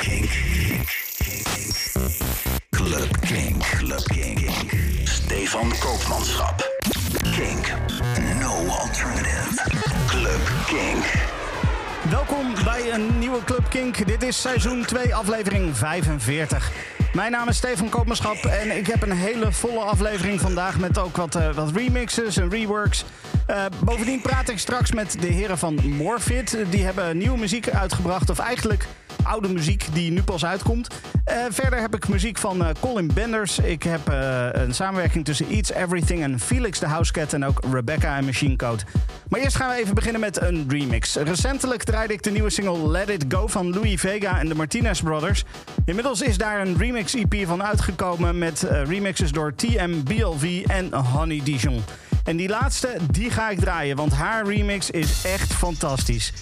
Kink. Club Kink. Club Kink. Stefan Koopmanschap. Kink. No alternative. Club Kink. Welkom bij een nieuwe Club Kink. Dit is seizoen 2, aflevering 45. Mijn naam is Stefan Koopmanschap en ik heb een hele volle aflevering vandaag met ook wat, eh, wat remixes en reworks. Eh, bovendien praat ik straks met de heren van Morfit. Die hebben nieuwe muziek uitgebracht, of eigenlijk oude muziek die nu pas uitkomt. Eh, verder heb ik muziek van eh, Colin Benders. Ik heb eh, een samenwerking tussen Eats Everything en Felix de Housecat en ook Rebecca en Machine Code. Maar eerst gaan we even beginnen met een remix. Recentelijk draaide ik de nieuwe single Let It Go van Louis Vega en de Martinez Brothers. Inmiddels is daar een remix EP van uitgekomen met remixes door TM, BLV en Honey Dijon. En die laatste, die ga ik draaien, want haar remix is echt fantastisch.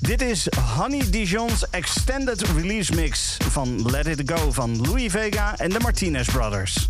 Dit is Honey Dijon's Extended Release Mix van Let It Go van Louis Vega en de Martinez Brothers.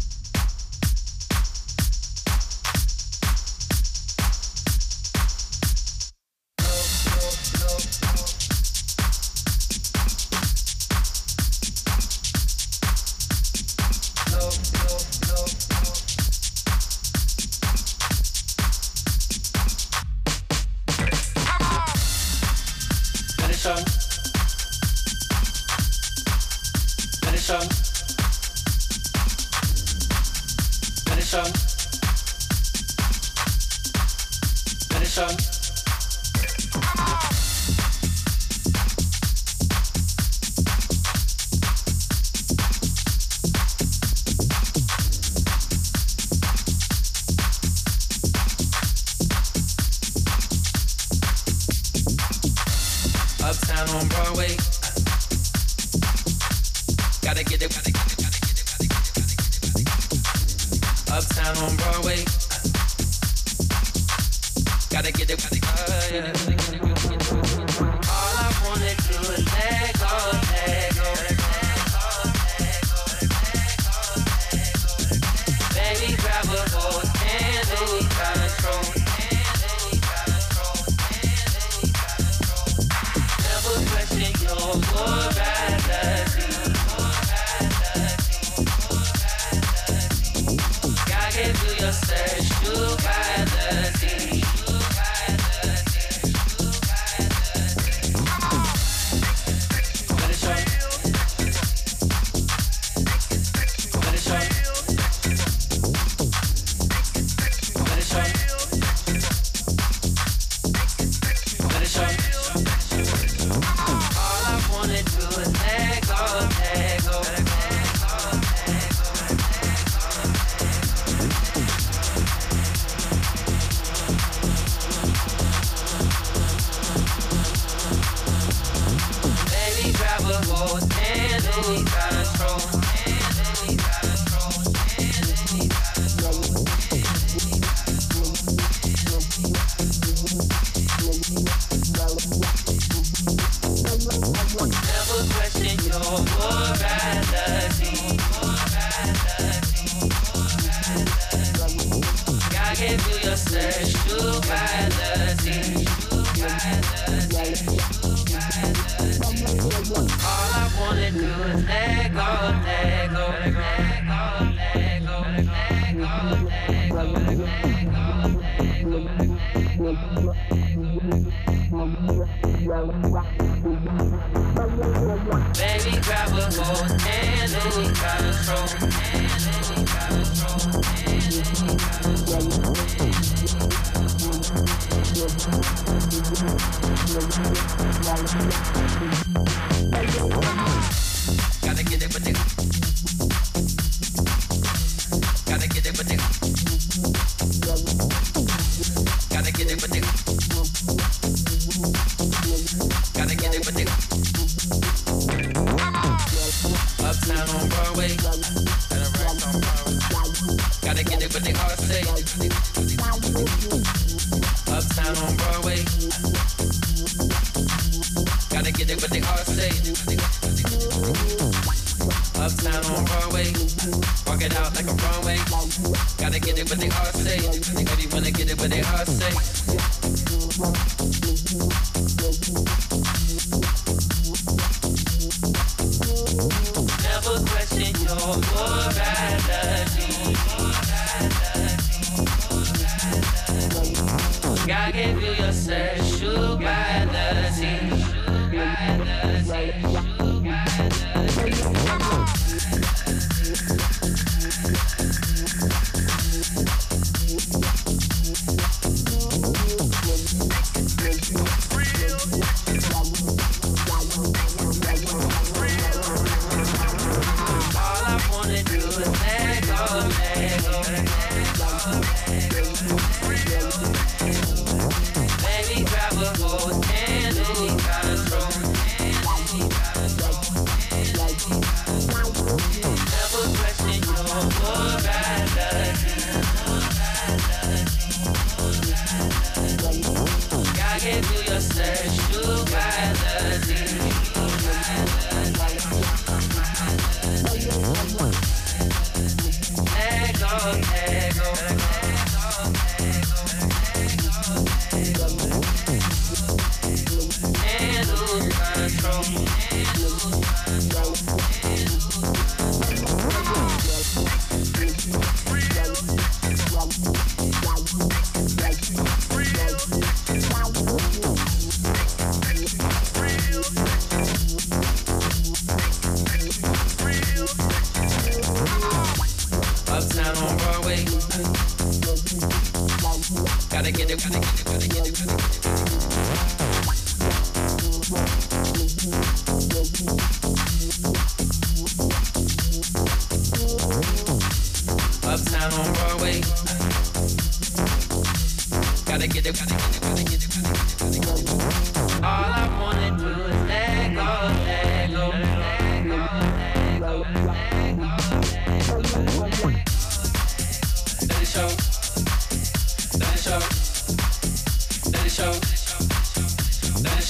Your. All I wanna do is let go, let go, let go, let go, let go, let go, let go, let go. Baby, grab a hold and lose control. Follow me.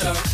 show.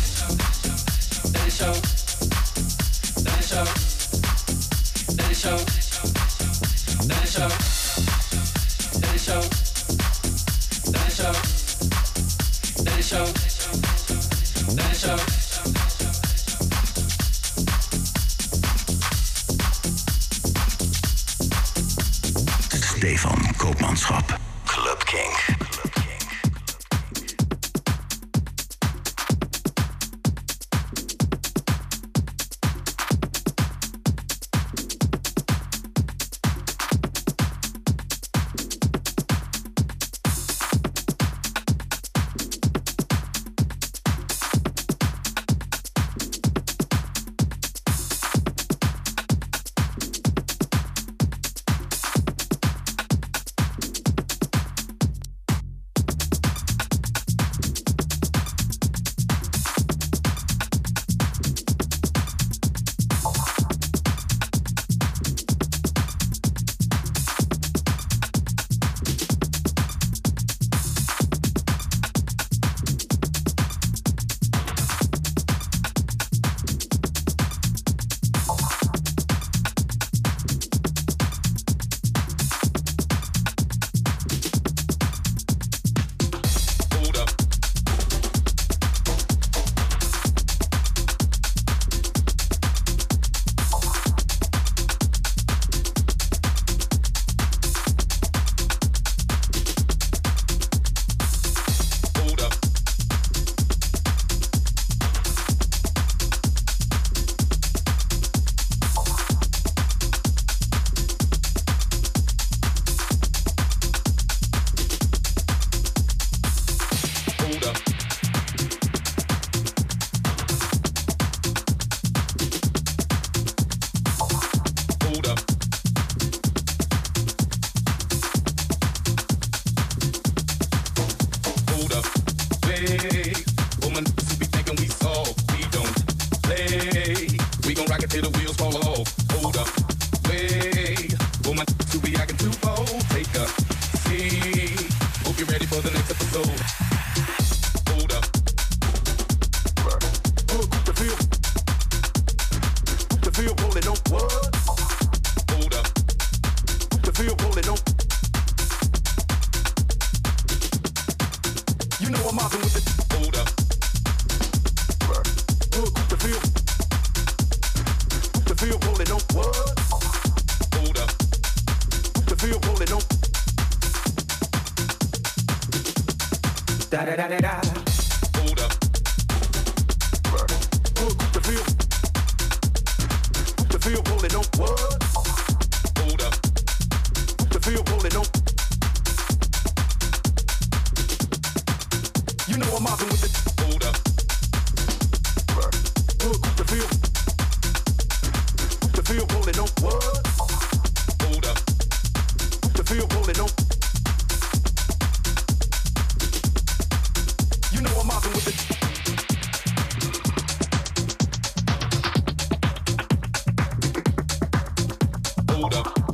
Nummer 1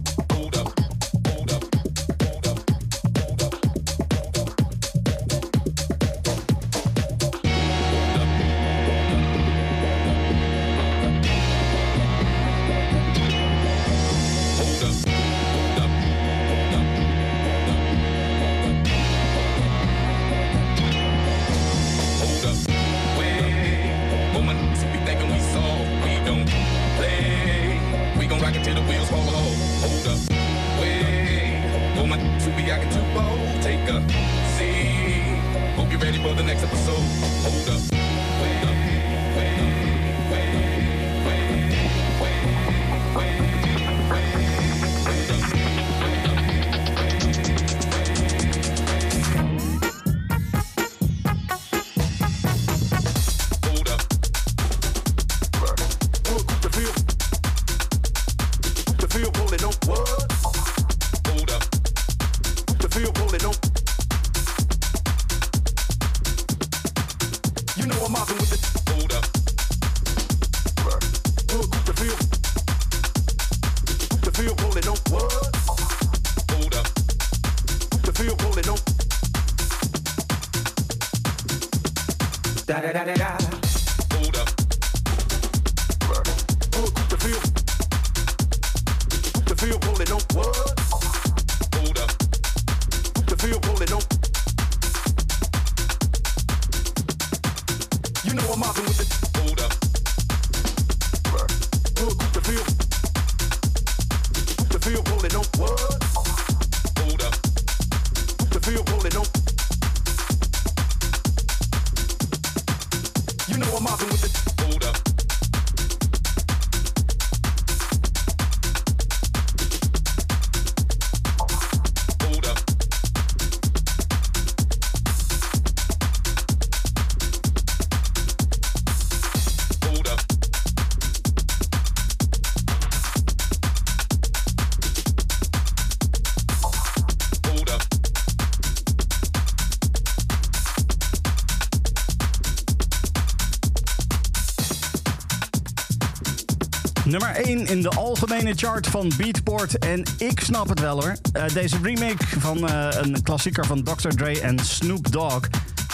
in de algemene chart van Beatport. En ik snap het wel hoor. Uh, deze remake van uh, een klassieker van Dr. Dre en Snoop Dogg.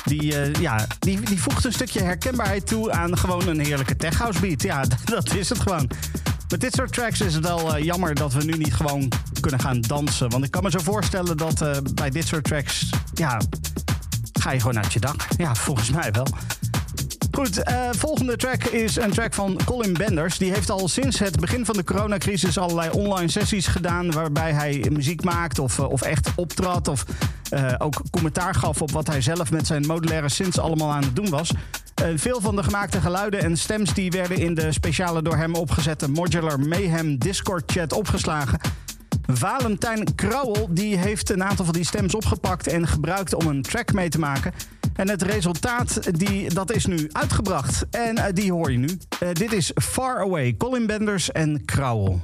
Die, uh, ja, die, die voegt een stukje herkenbaarheid toe aan gewoon een heerlijke tech house beat. Ja, dat is het gewoon. Met dit soort tracks is het wel jammer dat we nu niet gewoon kunnen gaan dansen. Want ik kan me zo voorstellen dat bij dit soort tracks, ja, ga je gewoon uit je dak. Ja, volgens mij wel. Goed, uh, volgende track is een track van Colin Benders. Die heeft al sinds het begin van de coronacrisis allerlei online sessies gedaan... waarbij hij muziek maakt of, eh, of echt optrad... of uh, ook commentaar gaf op wat hij zelf met zijn modulaire synths allemaal aan het doen was. veel van de gemaakte geluiden en stems die werden in de speciale door hem opgezette Modular Mayhem Discord chat opgeslagen... Valentijn Krauwel die heeft een aantal van die stems opgepakt en gebruikt om een track mee te maken. En het resultaat, die, dat is nu uitgebracht. En uh, die hoor je nu. Uh, dit is Far Away, Colin Benders en Krauwel.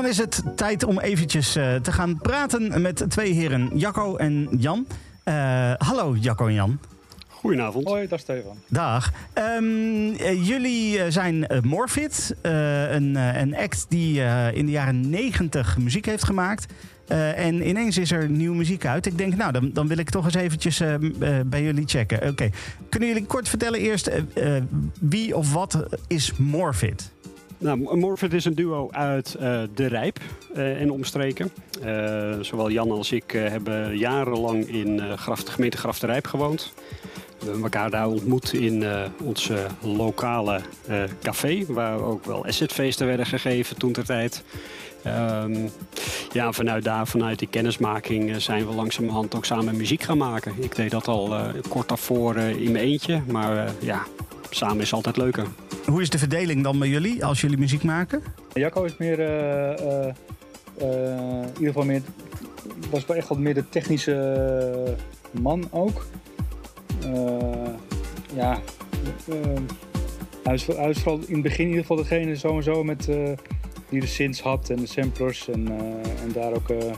Dan is het tijd om eventjes eh, te gaan praten met twee heren, Jacco en Jan. Eh, hallo Jacco en Jan. Goedenavond. Hoi, dag Stefan. Dag. Ehm, eh, jullie zijn Morfit, eh, een, een act die eh, in de jaren negentig muziek heeft gemaakt. Eh, en ineens is er nieuwe muziek uit. Ik denk, nou, dan, dan wil ik toch eens eventjes bij jullie checken. Oké, kunnen jullie kort vertellen eerst wie of wat is Morfit? Nou, Morfit is een duo uit eh, De Rijp eh, en omstreken. Eh, zowel Jan als ik hebben jarenlang in Graf, de gemeente Graf de Rijp gewoond. We hebben elkaar daar ontmoet in eh, lokale café, waar ook wel assetfeesten werden gegeven toen ter tijd. Ehm, ja, vanuit daar, vanuit die kennismaking, eh, zijn we langzamerhand ook samen muziek gaan maken. Ik deed dat al eh, kort daarvoor eh, in mijn eentje, maar eh, ja, samen is altijd leuker. Hoe is de verdeling dan bij jullie als jullie muziek maken? Jacco is meer, eh, eh, eh, in ieder geval meer, was wel echt wat meer de technische man ook. Eh, ja, hij, is, hij is vooral in het begin in ieder geval degene sowieso met, eh, die de synths had en de samplers. En, eh, en daar ook eh,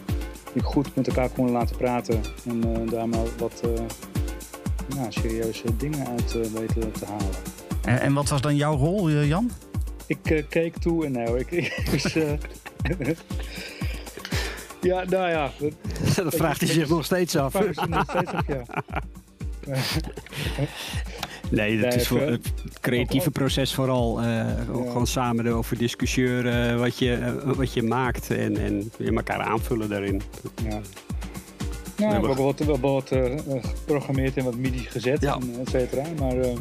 goed met elkaar konden laten praten. En eh, daar maar wat serieuze dingen uit weten te halen. En, en wat was dan jouw rol, Jan? Ik keek toe en hoor, ik, ik was... eh, ja, nou ja. Dat vraagt hij zich nog steeds af. nog steeds af, ja. Nee, dat is voor het creatieve proces vooral. eh, Gewoon samen erover discussiëren wat je, eh, wat je maakt en, en elkaar aanvullen daarin. ja. Nou, we hebben wat, wel wat eh, eh, geprogrammeerd en wat midi gezet, Ja. en et cetera. Maar eh,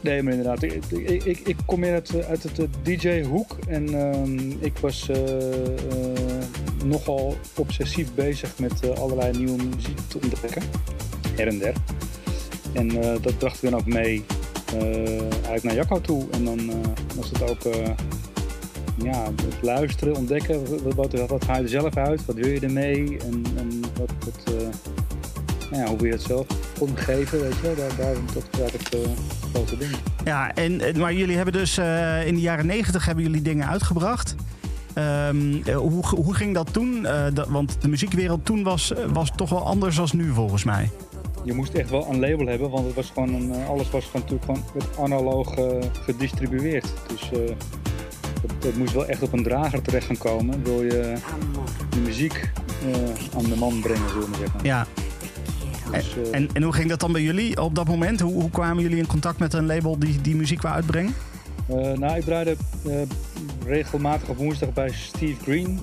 nee, maar inderdaad, ik, ik, ik, ik kom meer uit, uit het eh, DJ-hoek. En ehm, ik was eh, eh, nogal obsessief bezig met eh, allerlei nieuwe muziek te ontdekken. Her en der. En eh, dat bracht ik dan ook mee eh, eigenlijk naar Jacco toe. En dan eh, was het ook ja, het luisteren, ontdekken. Wat, wat, wat haal je er zelf uit? Wat wil je ermee? En, en wat, nou hoe wil je het zelf vormgeven? Weet je? Daar, daar, dat het eh, grote ding. Ja, en, maar jullie hebben dus in de jaren negentig hebben jullie dingen uitgebracht. Ehm, eh, hoe, hoe ging dat toen? Want de muziekwereld toen was, was toch wel anders dan nu volgens mij. Je moest echt wel een label hebben, want het was gewoon een, eh, alles was gewoon natuurlijk gewoon met analoog eh, gedistribueerd. Dus eh het, het moest wel echt op een drager terecht gaan komen. Wil je de muziek aan de man brengen, zullen we maar zeggen. Ja. Dus, En, en hoe ging dat dan bij jullie op dat moment? Hoe, hoe kwamen jullie in contact met een label die, die muziek wou uitbrengen? Nou, ik draaide regelmatig op woensdag bij Steve Green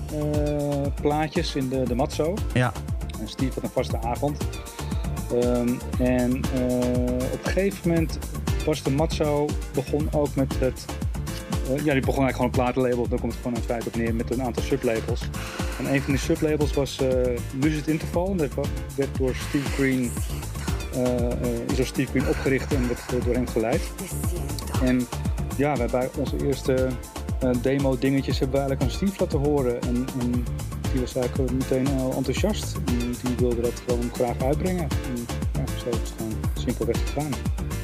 plaatjes in de, de Matzo. Ja. En Steve had een vaste avond. Ehm, en eh, op een gegeven moment was de Matzo begon ook met het... eh, ja, die begon eigenlijk gewoon een platenlabel. Daar komt het gewoon het feit op neer met een aantal sublabels. En een van die sublabels was eh Lucid Interval. Dat werd door Steve Green, eh, is door Steve Green opgericht en werd door hem geleid. En ja, hebben onze eerste eh, demo-dingetjes hebben we eigenlijk aan Steve laten horen. En, en die was eigenlijk meteen al enthousiast. En die wilde dat gewoon graag uitbrengen. En ja, zo is het gewoon simpelweg gegaan.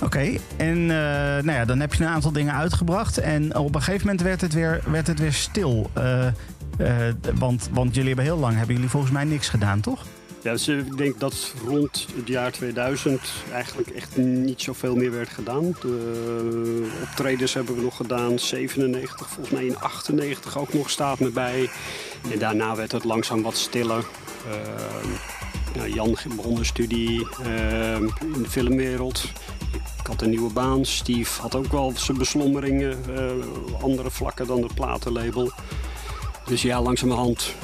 Oké, en eh, nou ja, dan heb je een aantal dingen uitgebracht. En op een gegeven moment werd het weer, werd het weer stil. Eh, eh, want, want jullie hebben heel lang, hebben jullie volgens mij niks gedaan, toch? Ja, dus eh, ik denk dat rond het jaar 2000 eigenlijk echt niet zoveel meer werd gedaan. De optredens hebben we nog gedaan, 97, volgens mij in 98 ook nog staat me bij. En daarna werd het langzaam wat stiller. Ehm, ja, Jan begon de studie ehm, in de filmwereld. Ik had een nieuwe baan. Steve had ook wel zijn beslommeringen, eh, andere vlakken dan het platenlabel. Dus ja, langzamerhand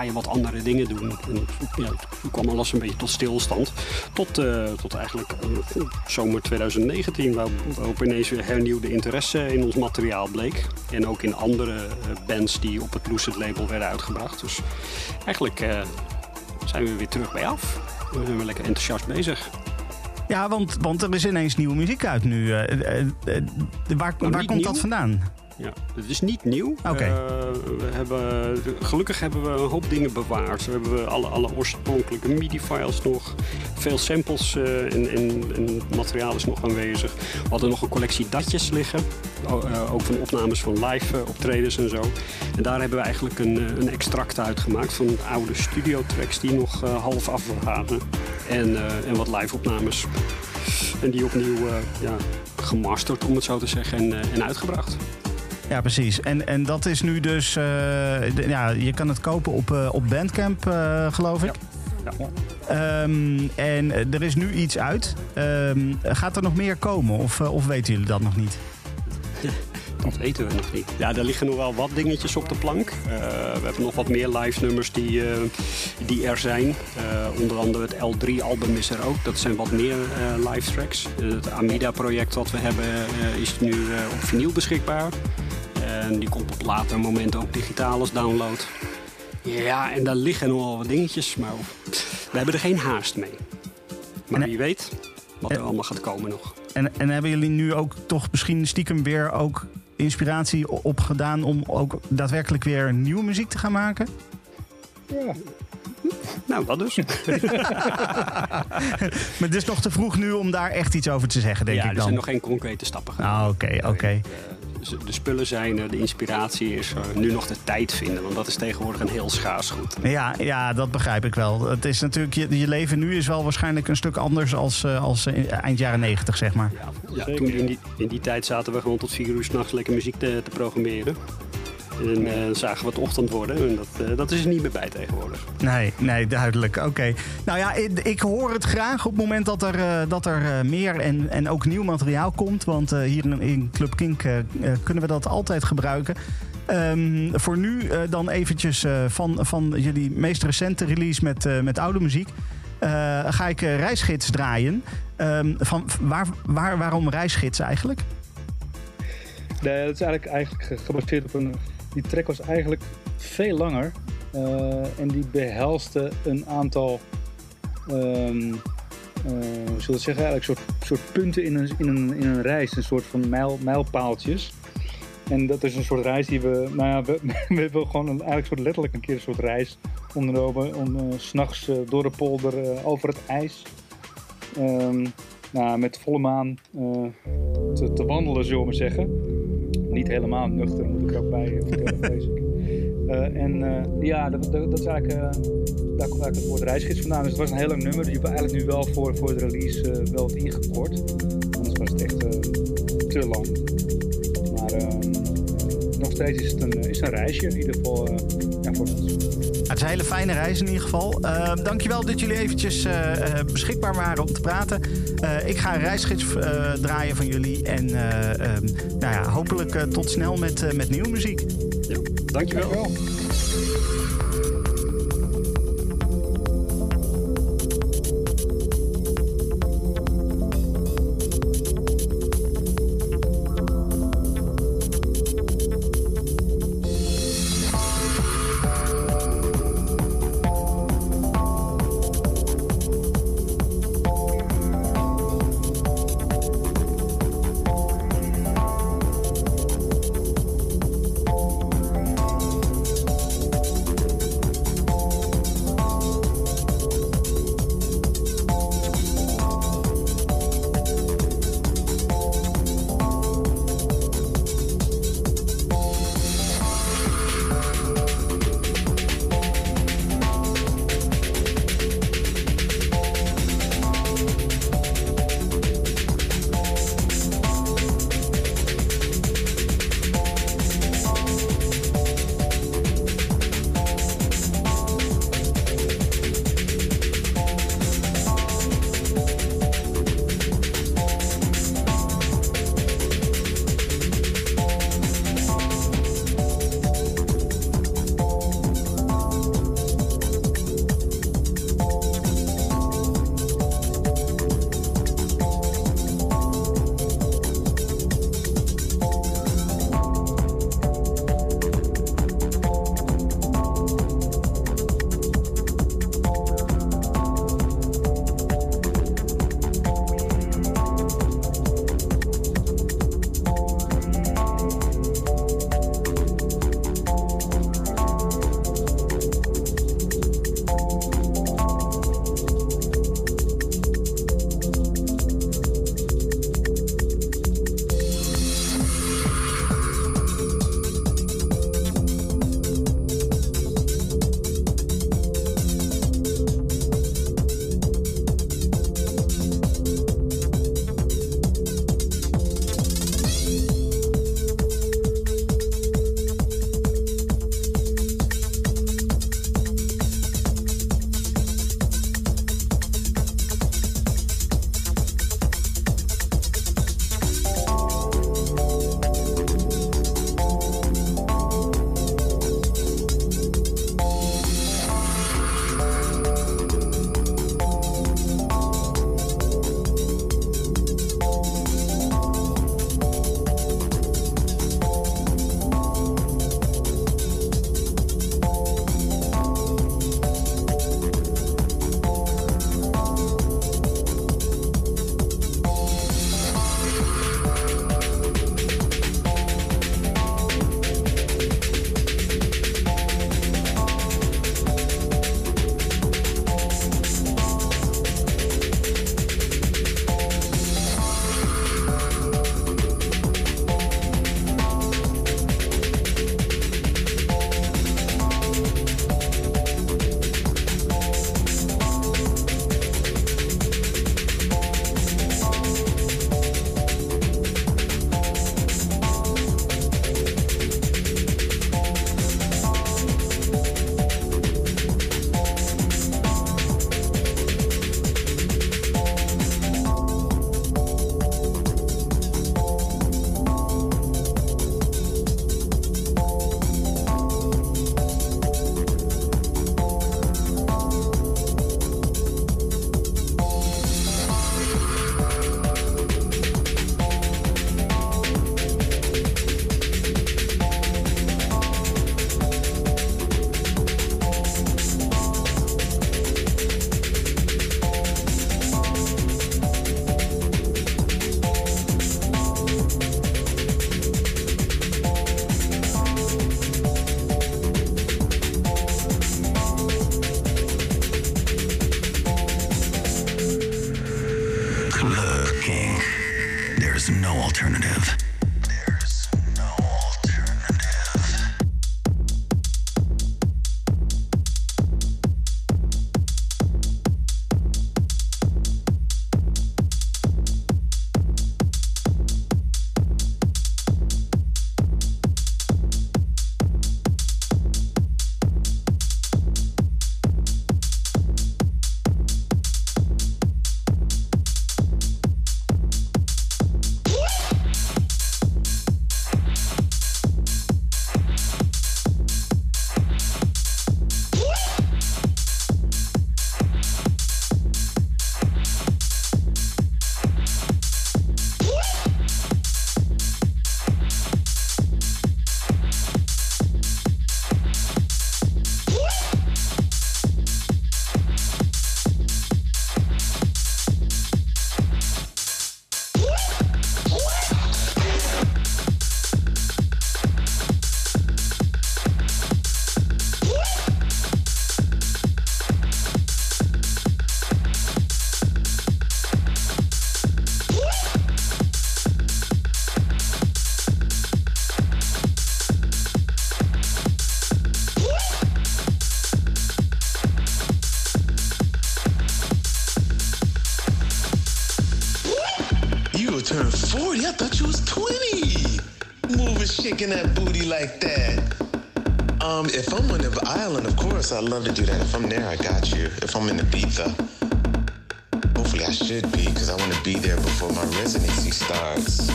ga je wat andere dingen doen. En, ja, toen kwam alles een beetje tot stilstand. Tot, eh, tot eigenlijk eh, zomer 2019, waar- waarop ineens weer hernieuwde interesse in ons materiaal bleek. En ook in andere eh, bands die op het Lucid label werden uitgebracht. Dus eigenlijk zijn we weer terug bij af. We zijn weer lekker enthousiast bezig. Ja, want, want er is ineens nieuwe muziek uit nu. Waar waar niet komt dat vandaan? Ja, het is niet nieuw. Oké. Eh, we hebben, gelukkig hebben we een hoop dingen bewaard. We hebben alle, alle oorspronkelijke MIDI-files nog. Veel samples eh, en, en, en materiaal is nog aanwezig. We hadden nog een collectie datjes liggen. O- eh, ook van opnames van live optredens en zo. En daar hebben we eigenlijk een, een extract uit gemaakt van oude studio-tracks die nog half af waren. En, en wat live-opnames. En die opnieuw ja, gemasterd, om het zo te zeggen, en, en uitgebracht. Ja, precies. En, en dat is nu dus... eh, de- ja, je kan het kopen op, eh, op Bandcamp, eh, geloof ik. Ja. Ja. Ehm, en er is nu iets uit. Ehm, gaat er nog meer komen of, of weten jullie dat nog niet? Dat weten we nog niet. Ja, er liggen nog wel wat dingetjes op de plank. Eh, we hebben nog wat meer live nummers die, die er zijn. Eh, onder andere het L3-album is er ook. Dat zijn wat meer eh, live tracks. Het Amida-project wat we hebben eh, is nu eh, op vinyl beschikbaar. En die komt op later moment ook digitaal als download. Ja, en daar liggen nog wel wat dingetjes, maar we hebben er geen haast mee. Maar En- wie weet wat er en- allemaal gaat komen nog. En, en hebben jullie nu ook toch misschien stiekem weer ook inspiratie opgedaan om ook daadwerkelijk weer nieuwe muziek te gaan maken? Ja, Nou, dat dus. Maar het is nog te vroeg nu om daar echt iets over te zeggen, denk ja, ik er dan. zijn nog geen concrete stappen gedaan. Ah, oké, oké. Eh, De spullen zijn er, de inspiratie is er. Nu nog de tijd vinden, want dat is tegenwoordig een heel schaars goed. Ja, ja, dat begrijp ik wel. Het is natuurlijk, je, je leven nu is wel waarschijnlijk een stuk anders als, eh, als eh, eind jaren negentig, zeg maar. Ja, toen in ja. die, in die tijd zaten we gewoon tot vier uur s'nachts lekker muziek te, te programmeren. En eh, zagen we het ochtend worden. En dat, eh, dat is er niet meer bij tegenwoordig. Nee, nee, duidelijk. Oké. Nou ja, ik, ik hoor het graag op het moment dat er, eh, dat er eh, meer en, en ook nieuw materiaal komt. Want eh, hier in, in Club Kink kunnen we dat altijd gebruiken. Ehm, voor nu eh, dan eventjes eh, van, van jullie meest recente release met, eh, met oude muziek. eh, ga ik eh, reisgids draaien. Ehm, van, waar, waar, waarom reisgids eigenlijk? Nee, dat is eigenlijk, eigenlijk ge- gebaseerd op een. Die track was eigenlijk veel langer. eh, en die behelste een aantal. ehm, eh, hoe zullen zeggen? Eigenlijk soort, soort punten in een, in, een, in een reis. Een soort van mijl, mijlpaaltjes. En dat is een soort reis die we. Nou ja, we, we hebben gewoon een, eigenlijk soort letterlijk een keer een soort reis ondernomen. Om eh, s s'nachts eh, door de polder eh, over het ijs. ehm, nou, met volle maan eh, te, te wandelen, zullen we maar zeggen. Niet helemaal nuchter, moet ik er ook bij vertellen, vrees ik. Eh, en eh, ja, dat, dat, dat is eigenlijk, eh, daar komt eigenlijk het woord reisgids vandaan. Dus het was een heel lang nummer. Die hebben we eigenlijk nu wel voor, voor de release wel wat ingekort. Anders was het echt te lang. Maar ehm, eh, nog steeds is het een, is een reisje. In ieder geval ja, voor ons. Het is een hele fijne reis in ieder geval. Uh, dankjewel dat jullie eventjes beschikbaar waren om te praten. Eh, ik ga een reisgids eh, draaien van jullie. En eh, ehm, nou ja, hopelijk tot snel met, eh, met nieuwe muziek. Dankjewel. Dankjewel. That booty like that. Um, if I'm on the island, of course, I'd love to do that. If I'm there, I got you. If I'm in Ibiza, hopefully I should be, because I want to be there before my residency starts.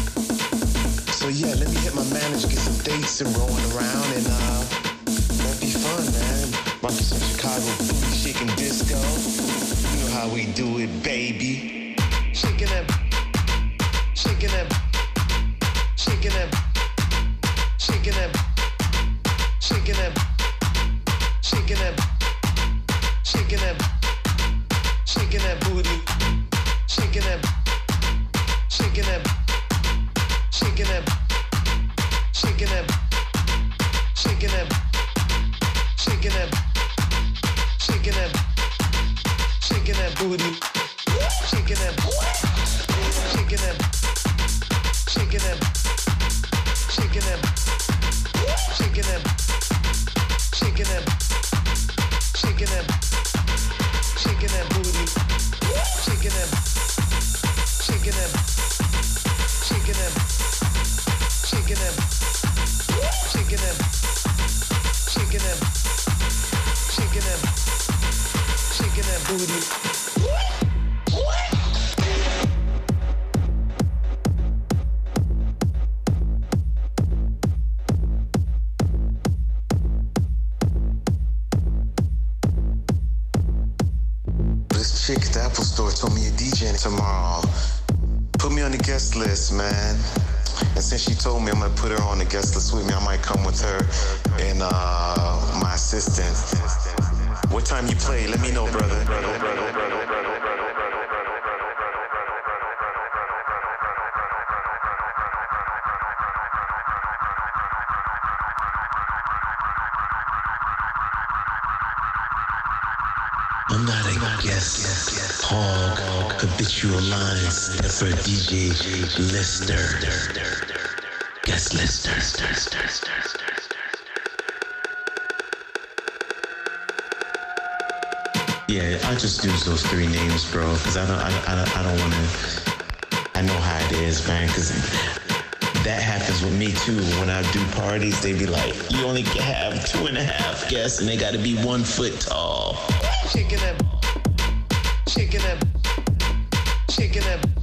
So yeah, let me hit my manager, get some dates and rolling around, and uh, that'd be fun, man. Rock some Chicago booty shaking disco. You know how we do it, baby. shaking it, shaking it, shaking it, shaking it, shaking that booty, shaking it, shaking it, shaking it, shaking it, shaking it, shaking it, shaking it, shaking that booty, shaking it, shaking it, shaking it, shaking it. Shaking chick at the Apple store told me you're tomorrow. Put me on the guest list, man. And since she told me I'm gonna put her on the guest list with me, I might come with her and uh, my assistant. What time you play? Let me know, brother. I'm not a guest hog, habitual line stepper DJ lister. Yeah, I just use those three names, bro, because I don't, I, I, I don't want to. I know how it is, man, because that happens with me too. When I do parties, they be like, "You only have two and a half guests, and they got to be one foot tall." Shaking that, shaking that, shaking that,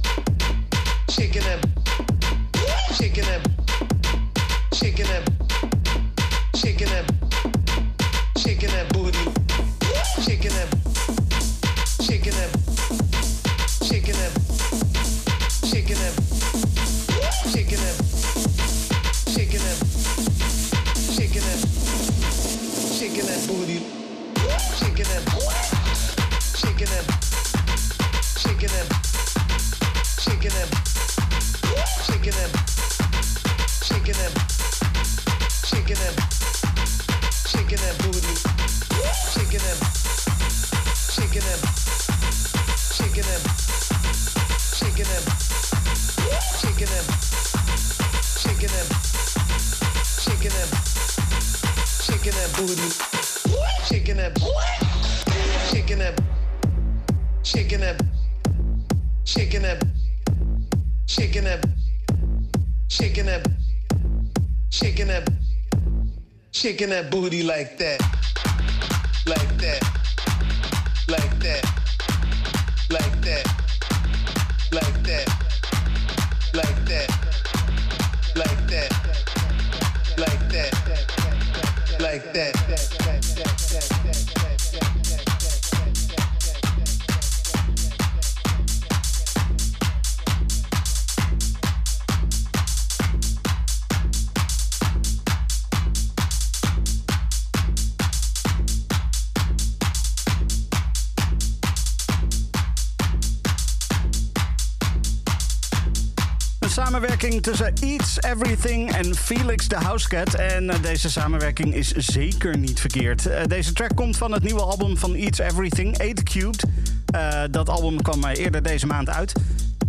samenwerking tussen Eats Everything en Felix de Housecat. En eh, deze samenwerking is zeker niet verkeerd. Eh, deze track komt van het nieuwe album van Eats Everything, 8 Cubed. Eh, dat album kwam eerder deze maand uit.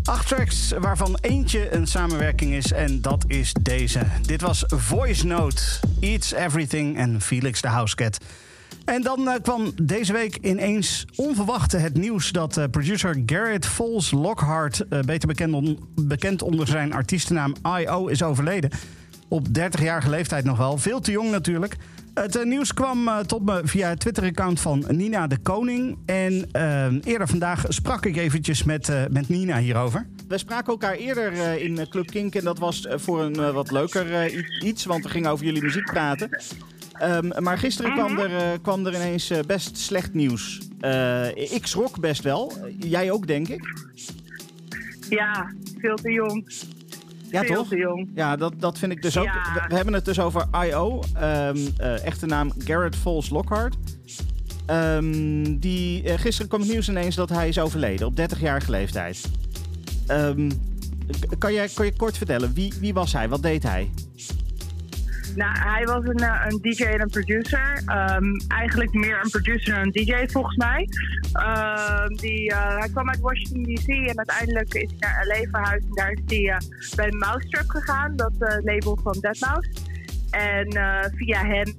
Acht tracks, waarvan eentje een samenwerking is. En dat is deze. Dit was Voice Note, Eats Everything en Felix de Housecat. En dan eh, kwam deze week ineens onverwacht het nieuws dat eh, producer Garrett Foles Lockhart, eh, beter bekend, bekend onder zijn artiestennaam I.O., is overleden. Op 30-jarige leeftijd nog wel. Veel te jong natuurlijk. Het nieuws kwam tot me via het Twitter-account van Nina de Koning. En eerder vandaag sprak ik eventjes met, met Nina hierover. We spraken elkaar eerder in Club Kink. En dat was voor een wat leuker iets, want we gingen over jullie muziek praten. Ehm, maar gisteren kwam, er, eh, kwam er ineens eh, best slecht nieuws. Eh, ik schrok best wel. Jij ook, denk ik. Ja, veel te jong. Ja, veel toch? te jong. Ja, dat, dat vind ik dus ook. Ja. We, hebben het dus over I.O. ehm, eh, echte naam Garrett Foles Lockhart. Ehm, die, gisteren kwam het nieuws ineens dat hij is overleden op 30-jarige leeftijd. Kan, jij, kan je kort vertellen, wie, wie was hij? Wat deed hij? Nou, hij was een, eh, een DJ en een producer. Ehm, eigenlijk meer een producer dan een DJ volgens mij. Ehm, die, eh, hij kwam uit Washington DC en uiteindelijk is hij naar LA verhuisd. En daar is hij eh, bij Mousetrap gegaan, dat label van Deadmau5. En via hem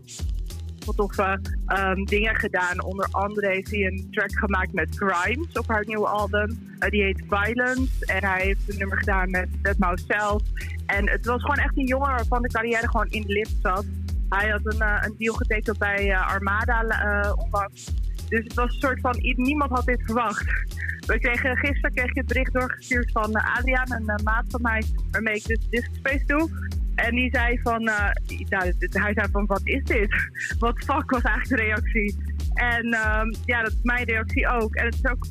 toffe ehm, dingen gedaan. Onder andere heeft hij een track gemaakt met Grimes op haar nieuwe album. Eh, die heet Violence. En hij heeft een nummer gedaan met Deadmau5 zelf. En het was gewoon echt een jongen waarvan de carrière gewoon in de lift zat. Hij had een, eh, een deal getekend bij eh, Armada eh, onlangs. Dus het was een soort van, niemand had dit verwacht. We kregen, gisteren kreeg ik het bericht doorgestuurd van eh, Adriaan, een eh, maat van mij, waarmee ik dus Disc Space doe. En die zei van, eh, nou, hij zei van, wat is dit? Wat fuck was eigenlijk de reactie? En ehm, ja, dat is mijn reactie ook. En het is ook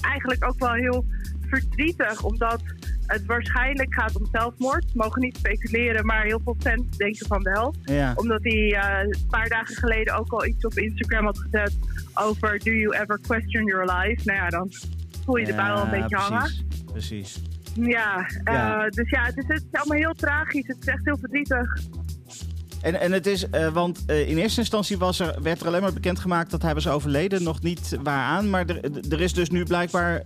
eigenlijk ook wel heel verdrietig, omdat het waarschijnlijk gaat om zelfmoord. We mogen niet speculeren, maar heel veel fans denken van wel Ja. omdat hij eh, een paar dagen geleden ook al iets op Instagram had gezet over Do you ever question your life? Nou ja, dan voel je de bui al een beetje hangen. precies. Ja, eh, Ja. dus ja, het is, het is allemaal heel tragisch. Het is echt heel verdrietig. En, en het is, eh, want eh, in eerste instantie was er, werd er alleen maar bekendgemaakt dat hij was overleden. Nog niet waaraan, maar er, er is dus nu blijkbaar...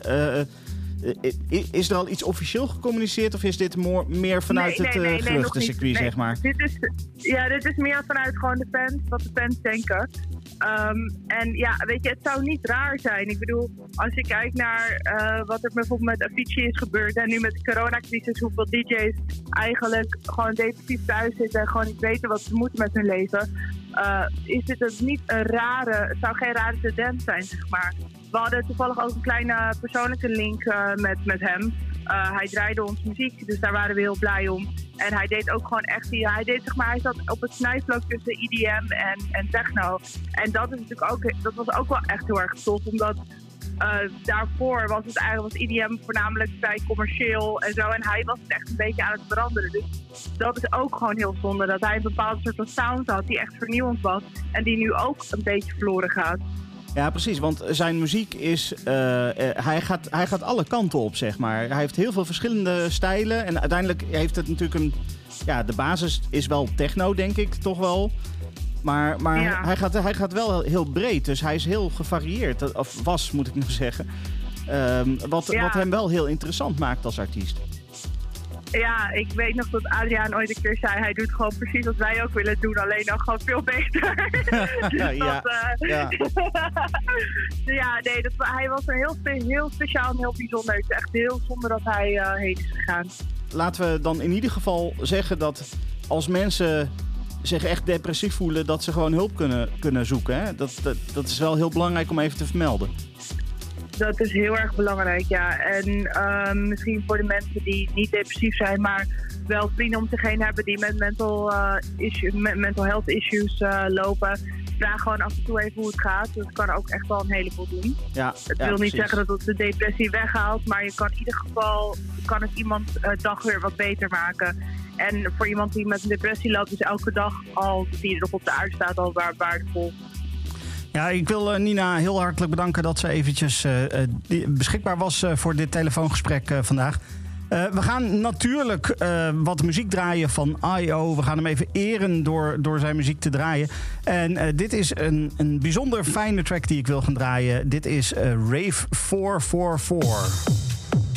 eh, eh, is er al iets officieel gecommuniceerd of is dit meer vanuit Nee, het nee, eh, nee, nee, nog geruchtencircuit, zeg maar? Dit is, ja, dit is meer vanuit gewoon de fans, wat de fans denken. Ehm, en ja, weet je, het zou niet raar zijn. Ik bedoel, als je kijkt naar eh, wat er bijvoorbeeld met Avicii is gebeurd en nu met de coronacrisis, hoeveel DJ's eigenlijk gewoon depressief thuis zitten en gewoon niet weten wat ze moeten met hun leven, eh, is dit dus niet een rare, het zou geen rare tendens zijn, zeg maar. We hadden toevallig ook een kleine persoonlijke link eh, met, met hem. Eh, hij draaide ons muziek, dus daar waren we heel blij om. En hij deed ook gewoon echt, hij deed zeg maar, hij zat op het snijvlak tussen EDM en, en techno. En dat is natuurlijk ook, dat was ook wel echt heel erg tof, omdat eh, daarvoor was het eigenlijk was EDM voornamelijk vrij commercieel en zo. En hij was het echt een beetje aan het veranderen. Dus dat is ook gewoon heel zonde, dat hij een bepaalde soort van sound had die echt vernieuwend was. En die nu ook een beetje verloren gaat. Ja, precies. Want zijn muziek is. eh, eh, hij, gaat, hij gaat alle kanten op, zeg maar. Hij heeft heel veel verschillende stijlen. En uiteindelijk heeft het natuurlijk een. Ja, de basis is wel techno, denk ik, toch wel. Maar, maar Ja. hij, gaat, hij gaat wel heel breed. Dus hij is heel gevarieerd. Of was, moet ik nog zeggen. Ehm, wat, Ja. wat hem wel heel interessant maakt als artiest. Ja, ik weet nog dat Adriaan ooit een keer zei: hij doet gewoon precies wat wij ook willen doen, alleen dan gewoon veel beter. dus Ja, dat, eh, ja. ja, nee, dat, hij was een heel, heel speciaal en heel bijzonder. Het is echt heel zonde dat hij eh, heen is gegaan. Laten we dan in ieder geval zeggen dat als mensen zich echt depressief voelen, dat ze gewoon hulp kunnen, kunnen zoeken. Hè? Dat, dat, dat is wel heel belangrijk om even te vermelden. Dat is heel erg belangrijk, ja. En ehm, misschien voor de mensen die niet depressief zijn, maar wel vrienden om zich heen hebben die met mental, eh, issue, met mental health issues eh, lopen. Vraag gewoon af en toe even hoe het gaat. Dat kan ook echt wel een heleboel doen. Ja, Het ja, wil niet zeggen dat het de depressie weghaalt, maar je kan in ieder geval kan het iemand eh, dag weer wat beter maken. En voor iemand die met een depressie loopt, is elke dag al die er nog op de aarde staat al waar- waardevol. Ja, ik wil eh, Nina heel hartelijk bedanken dat ze eventjes eh, eh, beschikbaar was voor dit telefoongesprek vandaag. We gaan natuurlijk wat muziek draaien van I.O. We gaan hem even eren door, door zijn muziek te draaien. En dit is een, een bijzonder fijne track die ik wil gaan draaien. Dit is Rave 444.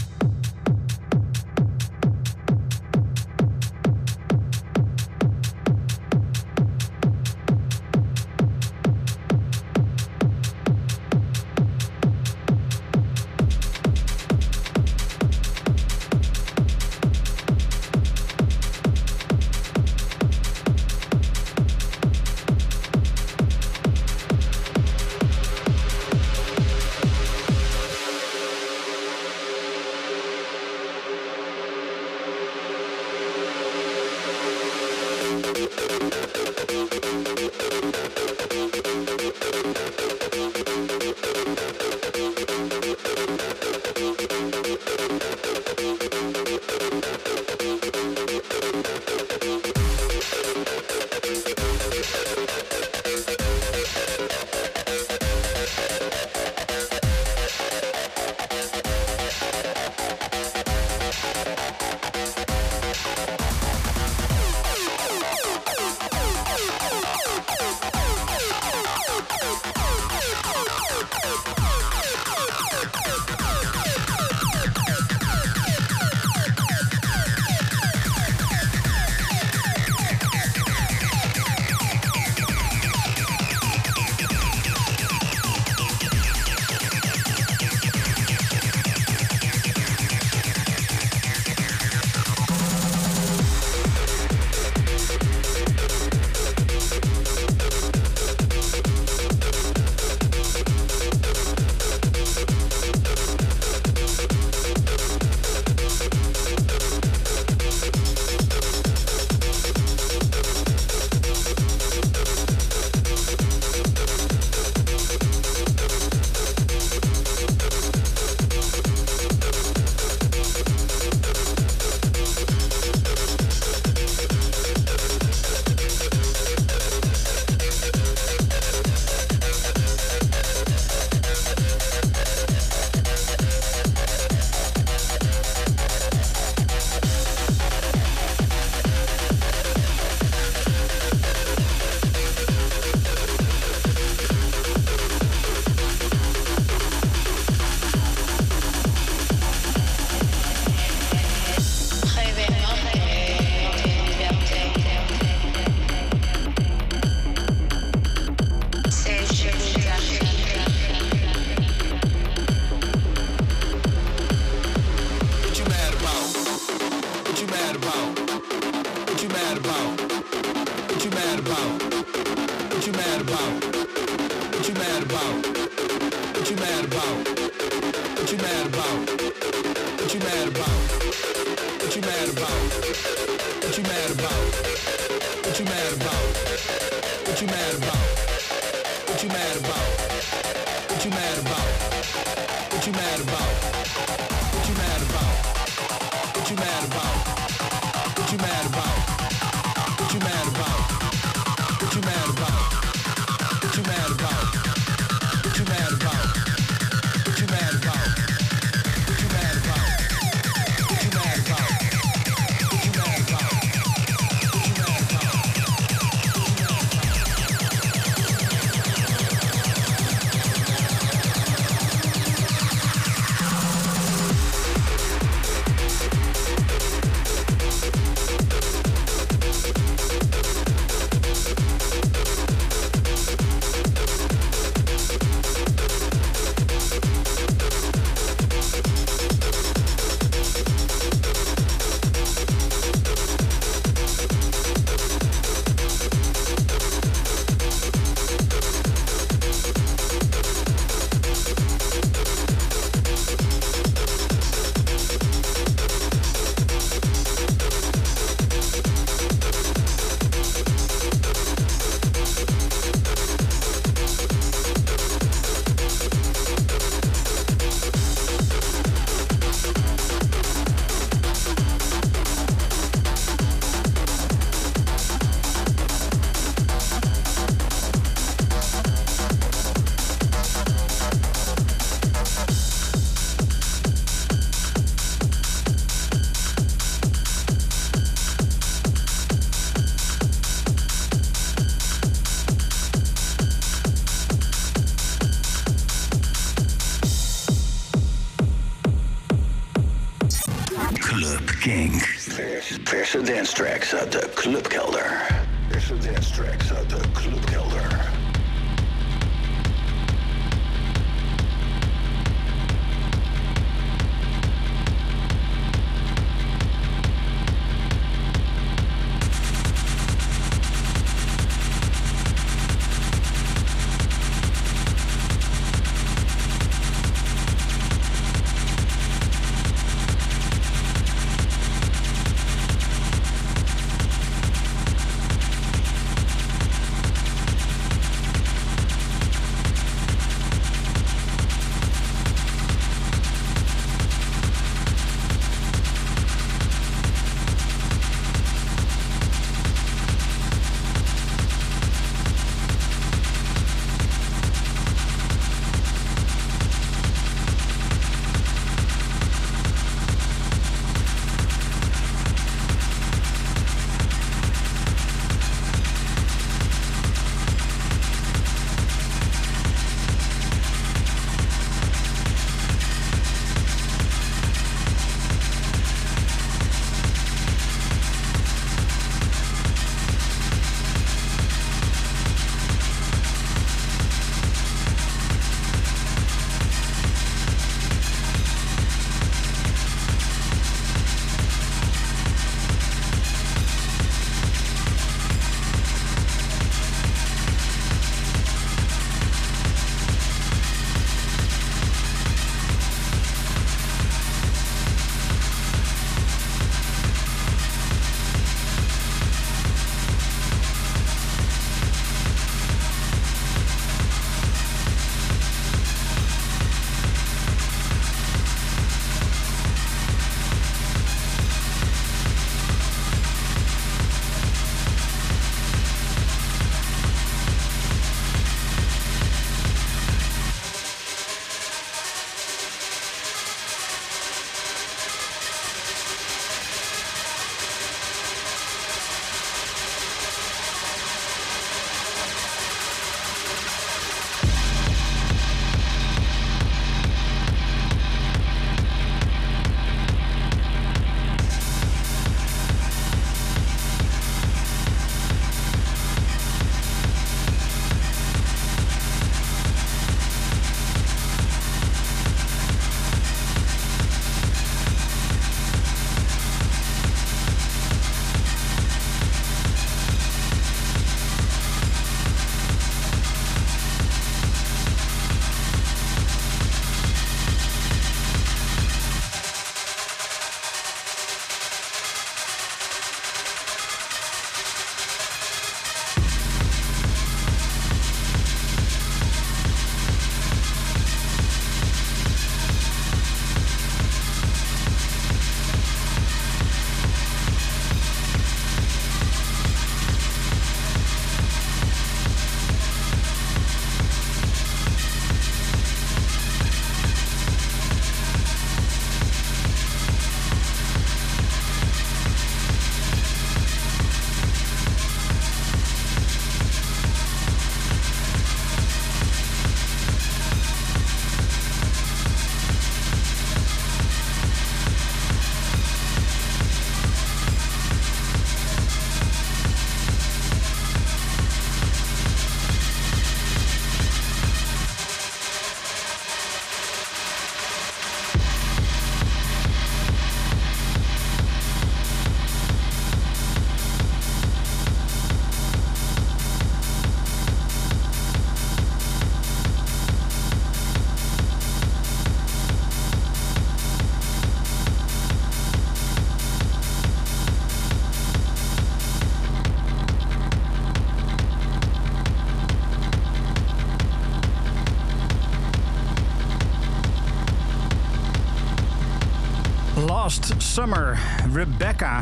Summer, Rebecca.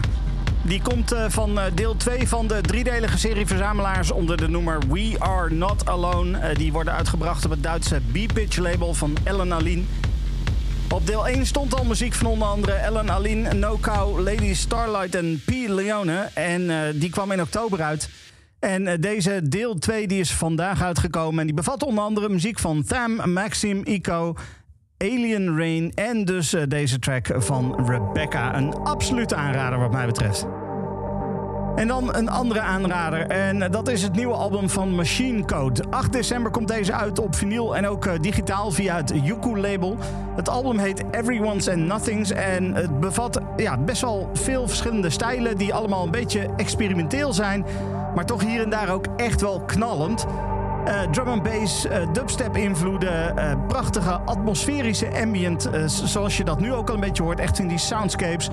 Die komt eh, van eh, deel 2 van de driedelige serie verzamelaars onder de noemer We Are Not Alone. Eh, die worden uitgebracht op het Duitse B-Pitch label van Ellen Aline. Op deel 1 stond al muziek van onder andere Ellen Aline, No Cow, Lady Starlight en P. Leone. En die kwam in oktober uit. En deze deel 2 die is vandaag uitgekomen. En die bevat onder andere muziek van Tham, Maxim, Ico, Alien Rain en dus eh, deze track van Rebecca. Een absolute aanrader wat mij betreft. En dan een andere aanrader. En dat is het nieuwe album van Machine Code. 8 december komt deze uit op vinyl en ook eh, digitaal via het Yuku label. Het album heet Everyone's and Nothings. En het bevat ja, best wel veel verschillende stijlen die allemaal een beetje experimenteel zijn. Maar toch hier en daar ook echt wel knallend. Eh, drum and bass, eh, dubstep invloeden, eh, prachtige atmosferische ambient, zoals je dat nu ook al een beetje hoort, echt in die soundscapes.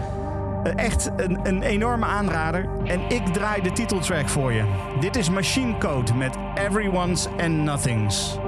Echt een, een enorme aanrader. En ik draai de titeltrack voor je. Dit is Machine Code met Everyone's and Nothings.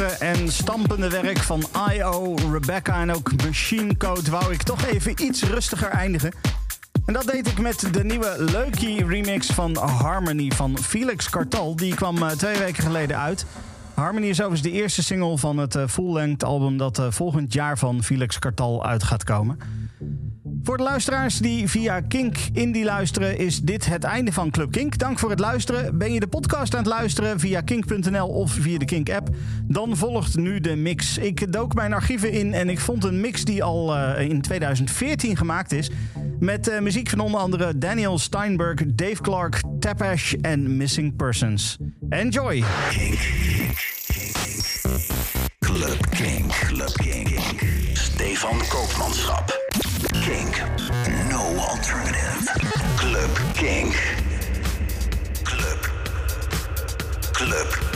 En stampende werk van I.O., Rebecca en ook Machine Code wou ik toch even iets rustiger eindigen. En dat deed ik met de nieuwe Leukie remix van Harmony van Felix Cartal. Die kwam eh, twee weken geleden uit. Harmony is overigens de eerste single van het eh, full-length album dat eh, volgend jaar van Felix Cartal uit gaat komen. Voor de luisteraars die via Kink Indie luisteren, is dit het einde van Club Kink. Dank voor het luisteren. Ben je de podcast aan het luisteren via kink.nl of via de Kink-app? Dan volgt nu de mix. Ik dook mijn archieven in en ik vond een mix die al eh, in 2014 gemaakt is. Met eh, muziek van onder andere Daniel Steinberg, Dave Clark, Tapash en Missing Persons. Enjoy! Club King. Club King. Stefan Koopmanschap. Kink. No alternative. Club King. Club. Club.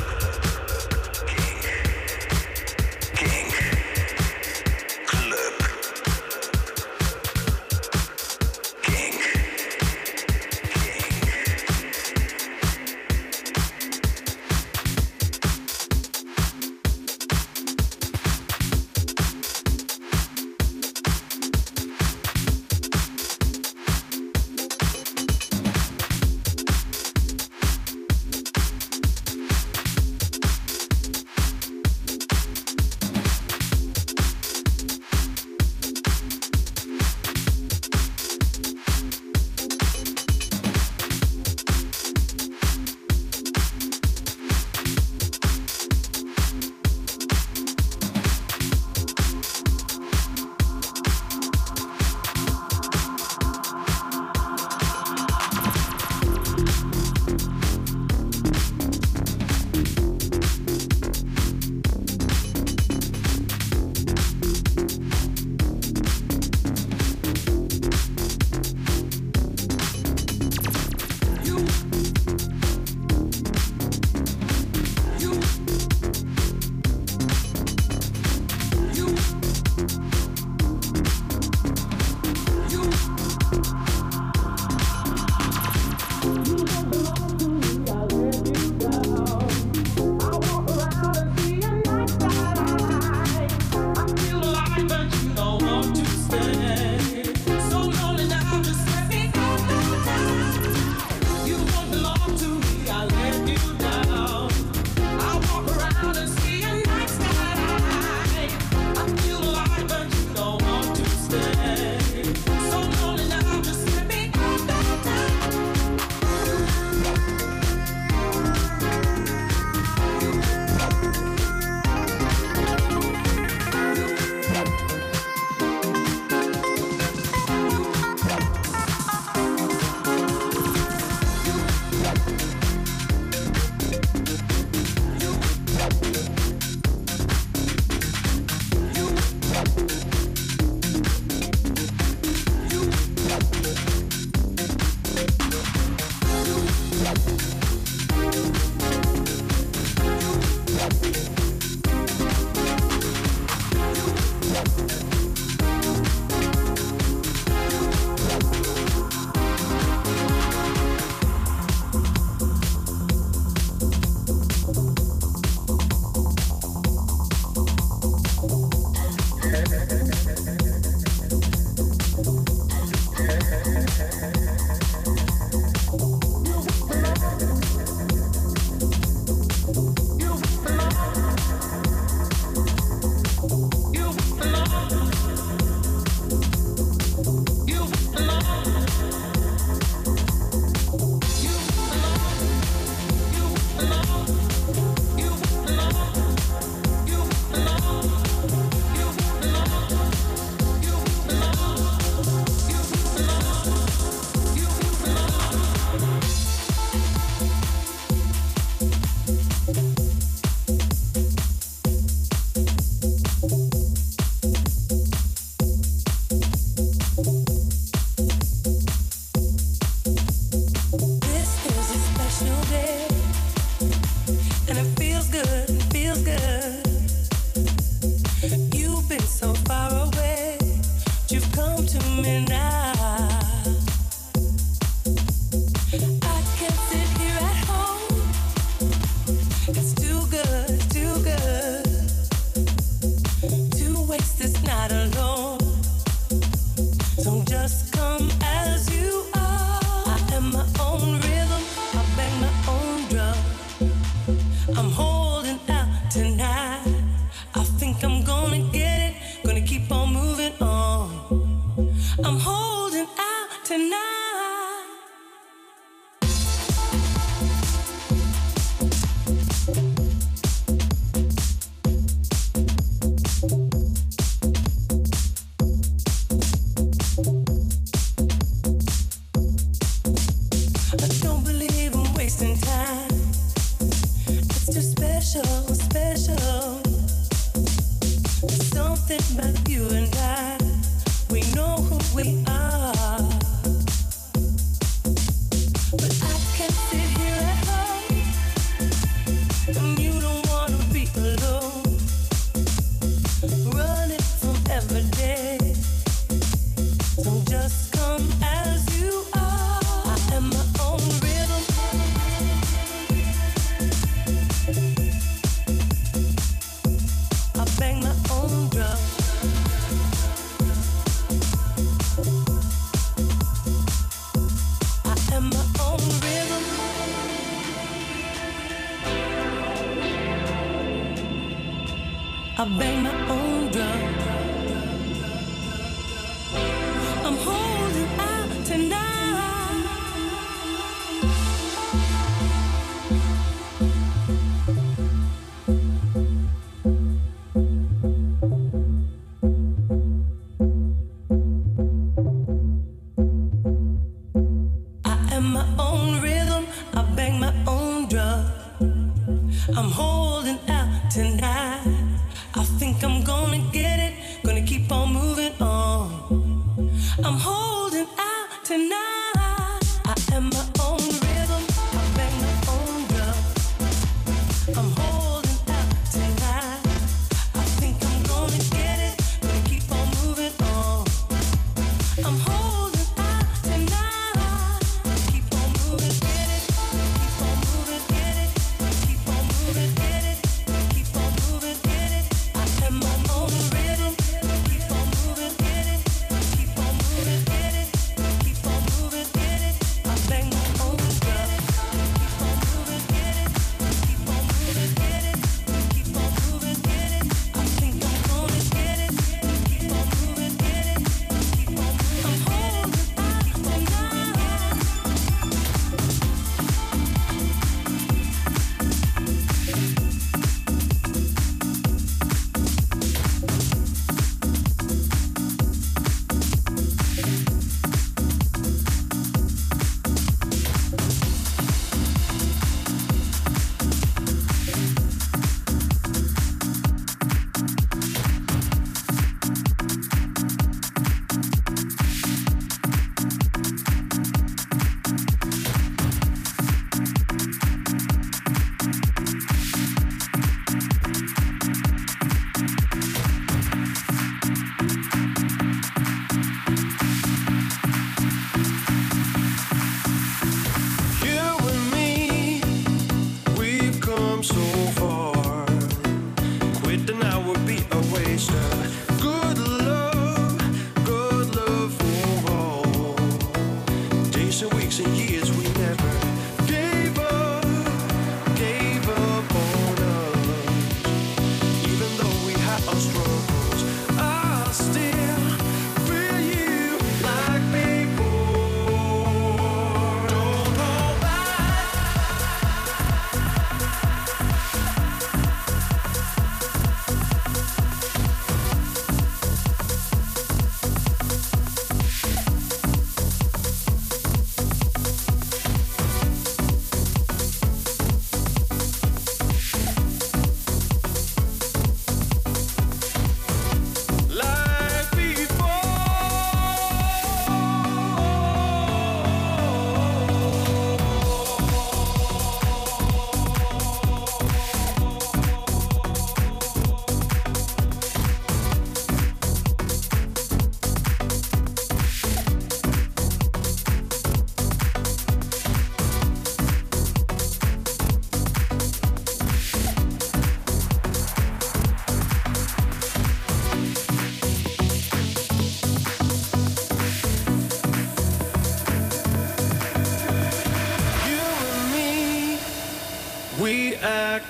I bang my own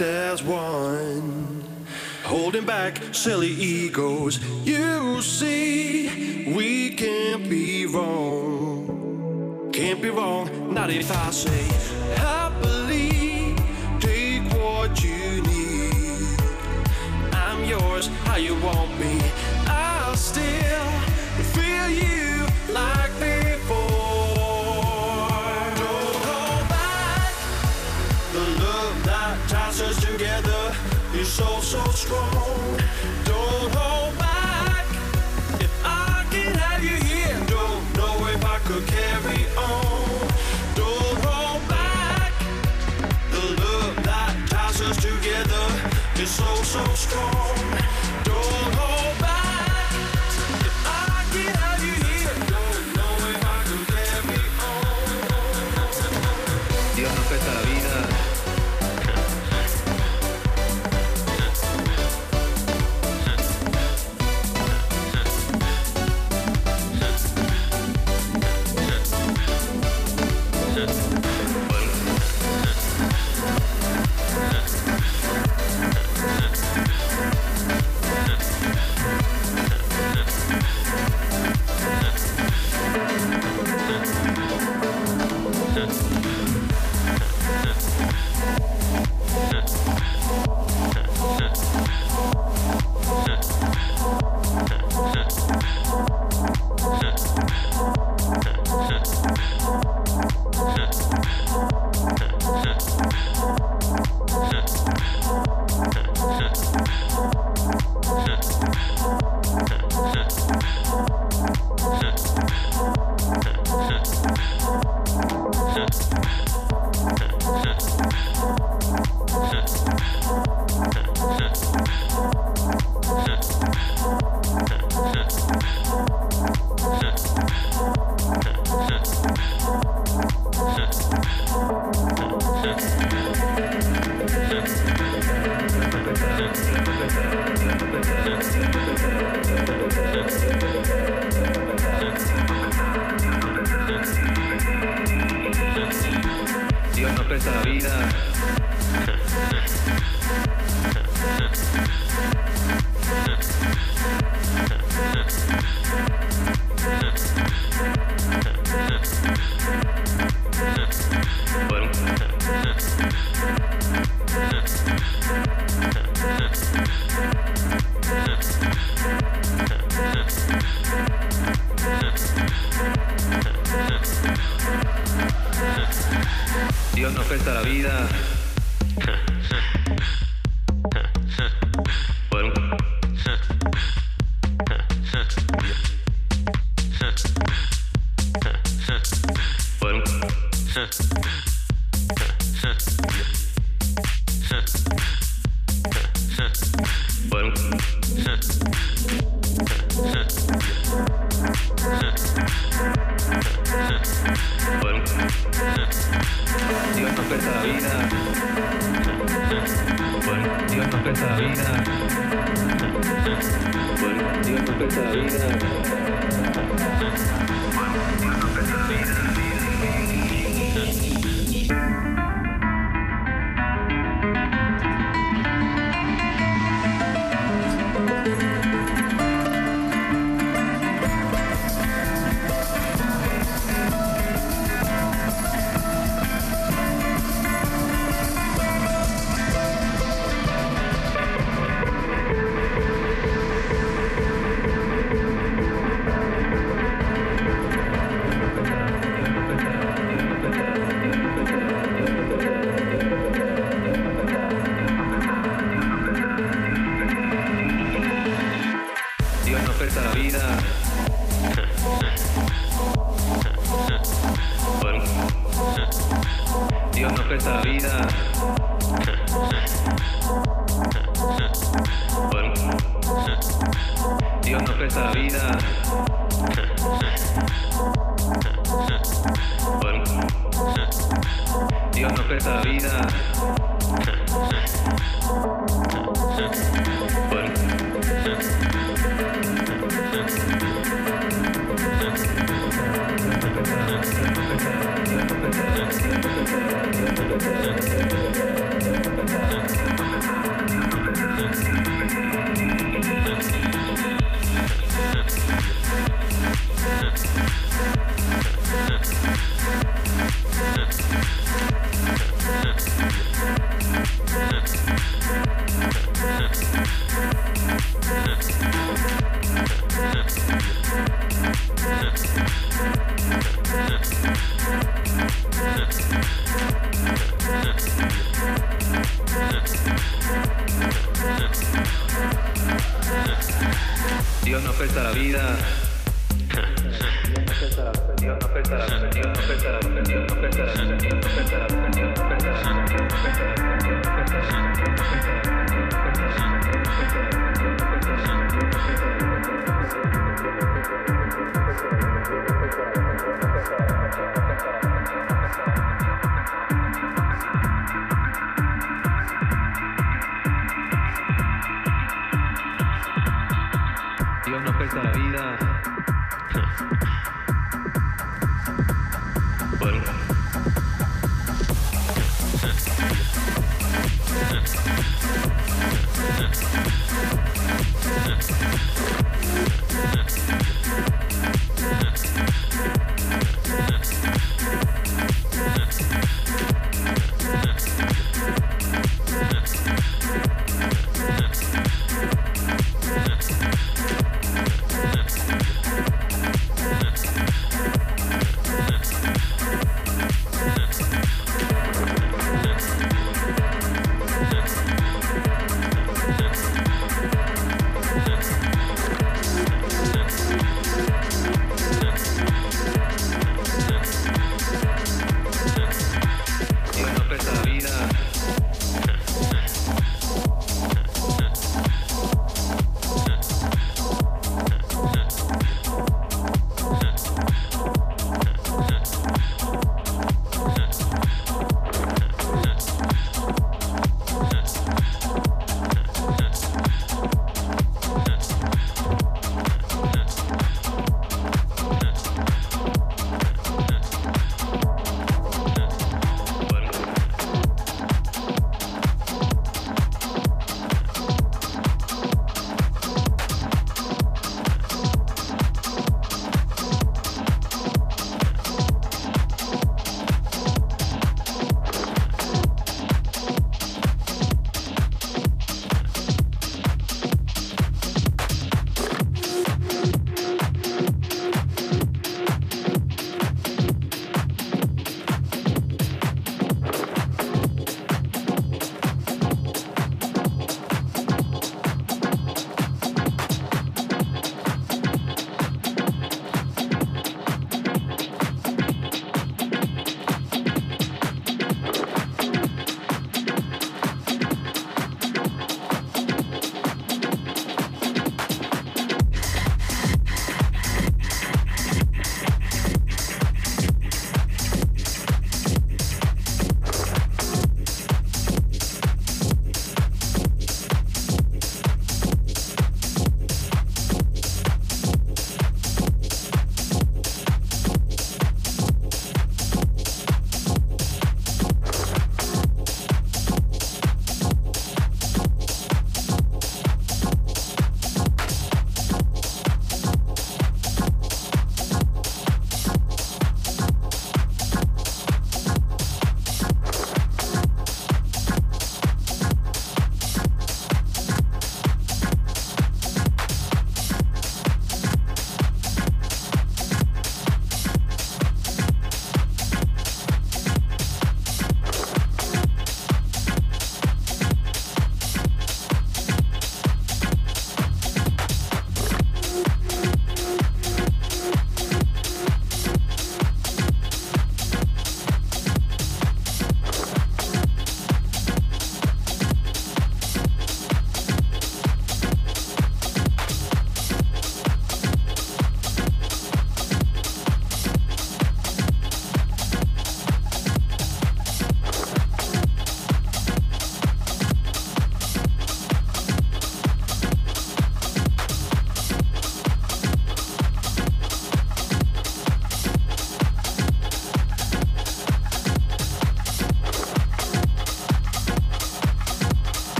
As one holding back silly egos. You see, we can't be wrong. Can't be wrong, not if I say happily. Take what you need. I'm yours, how you want me. so, so strong.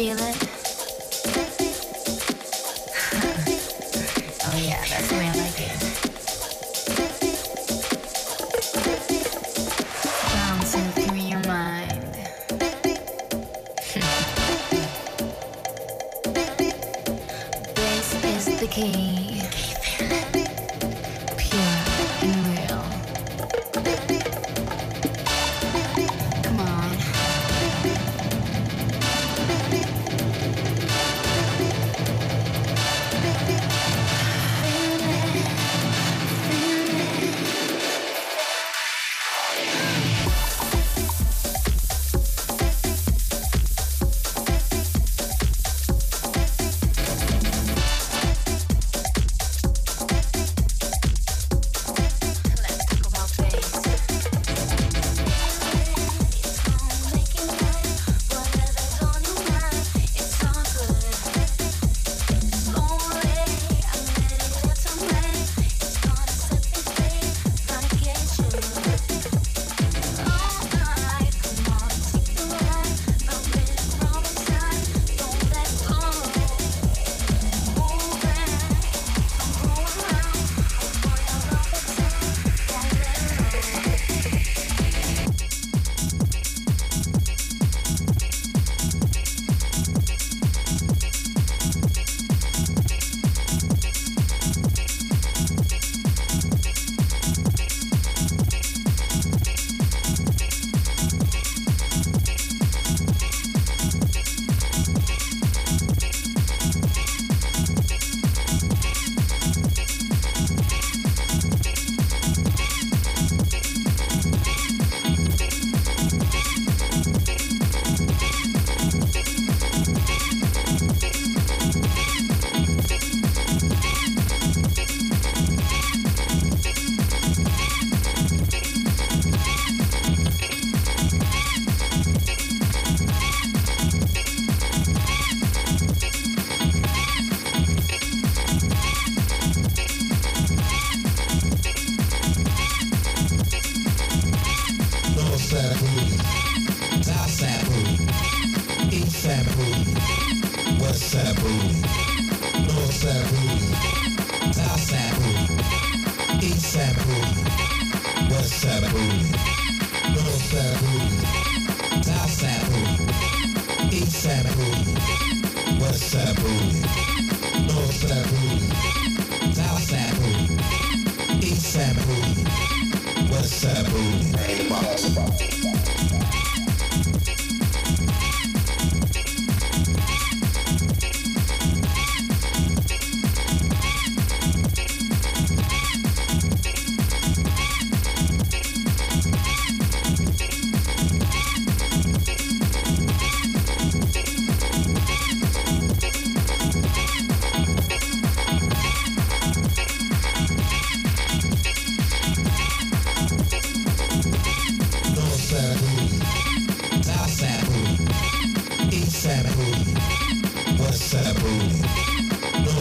Feel it?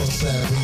Seven.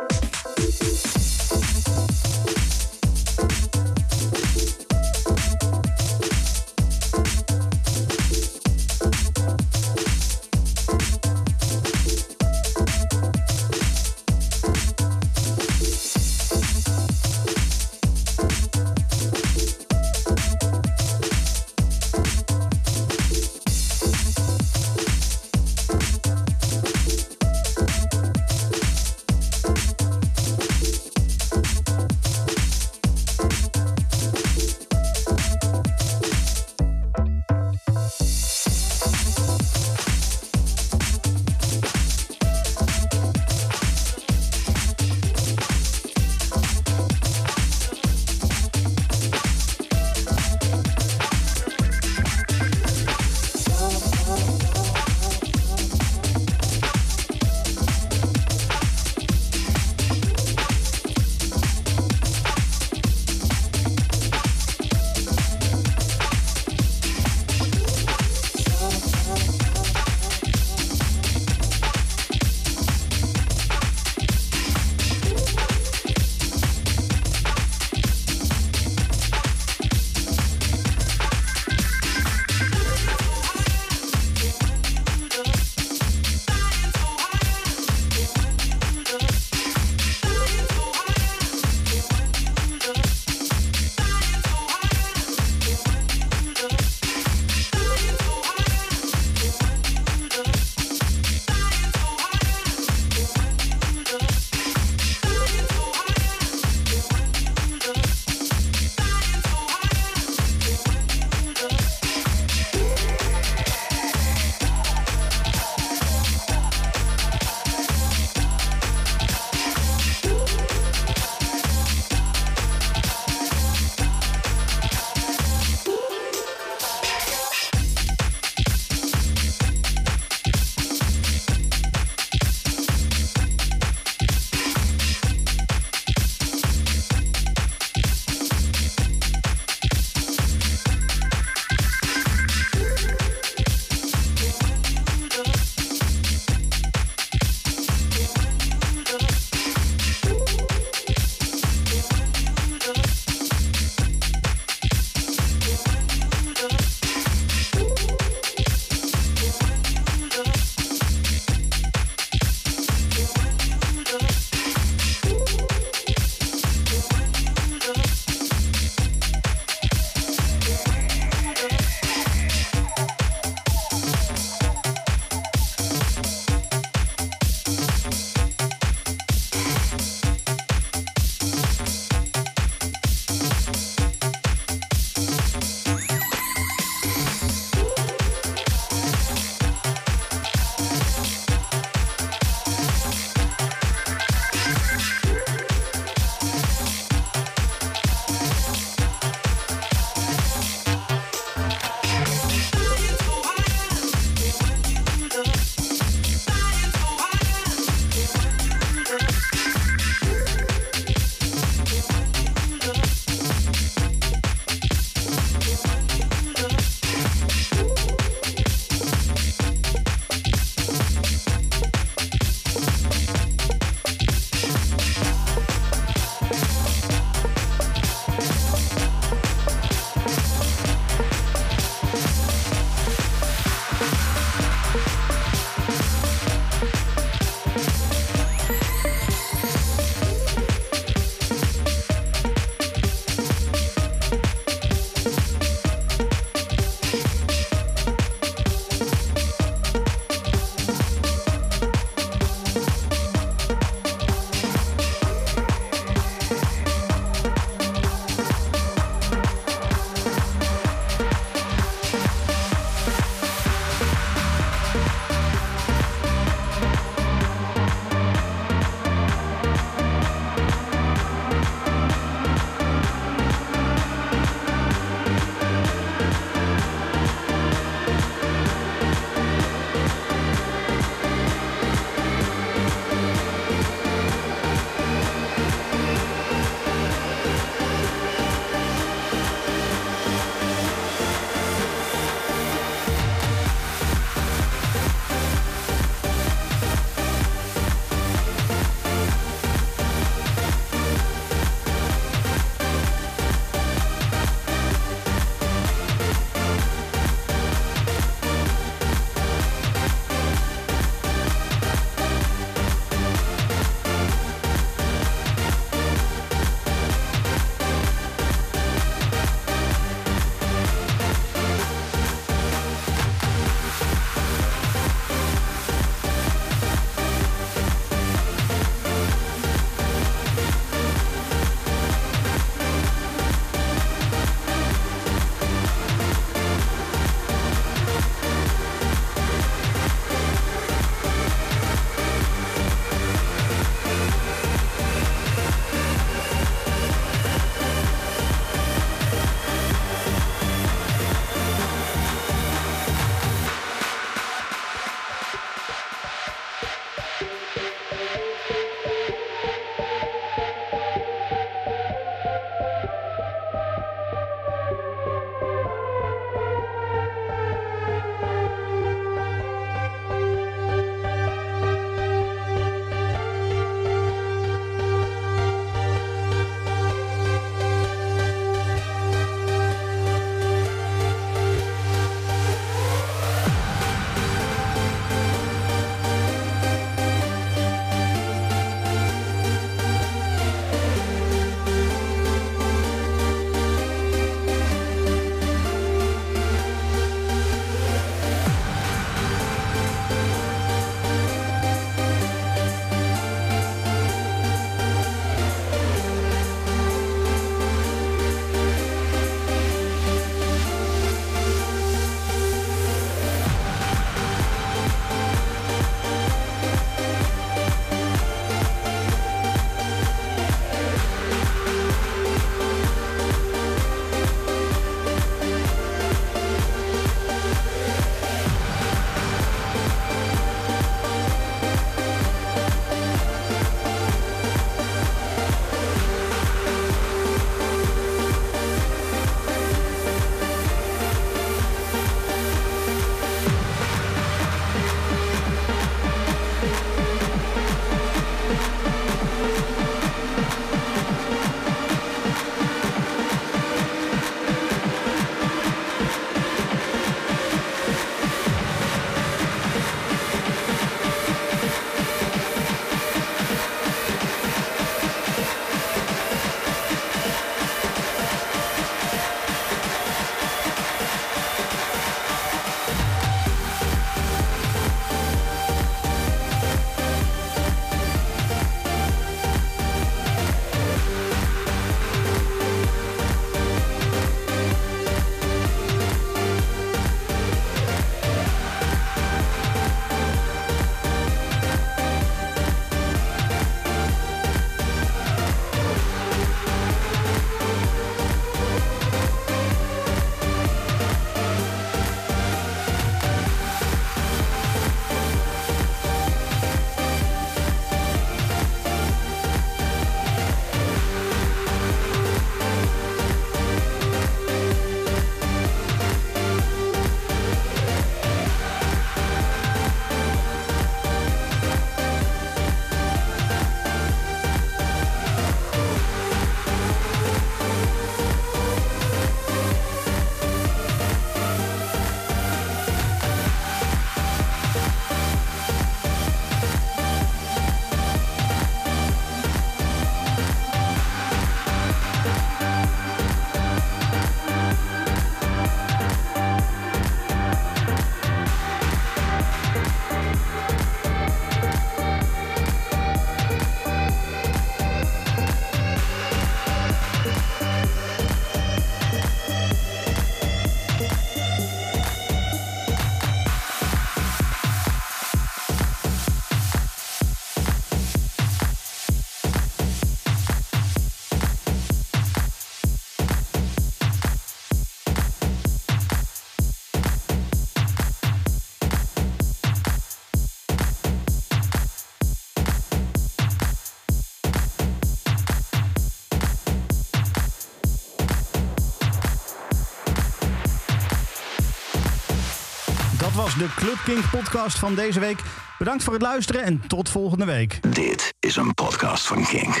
De Club Kink podcast van deze week. Bedankt voor het luisteren en tot volgende week. Dit is een podcast van Kink.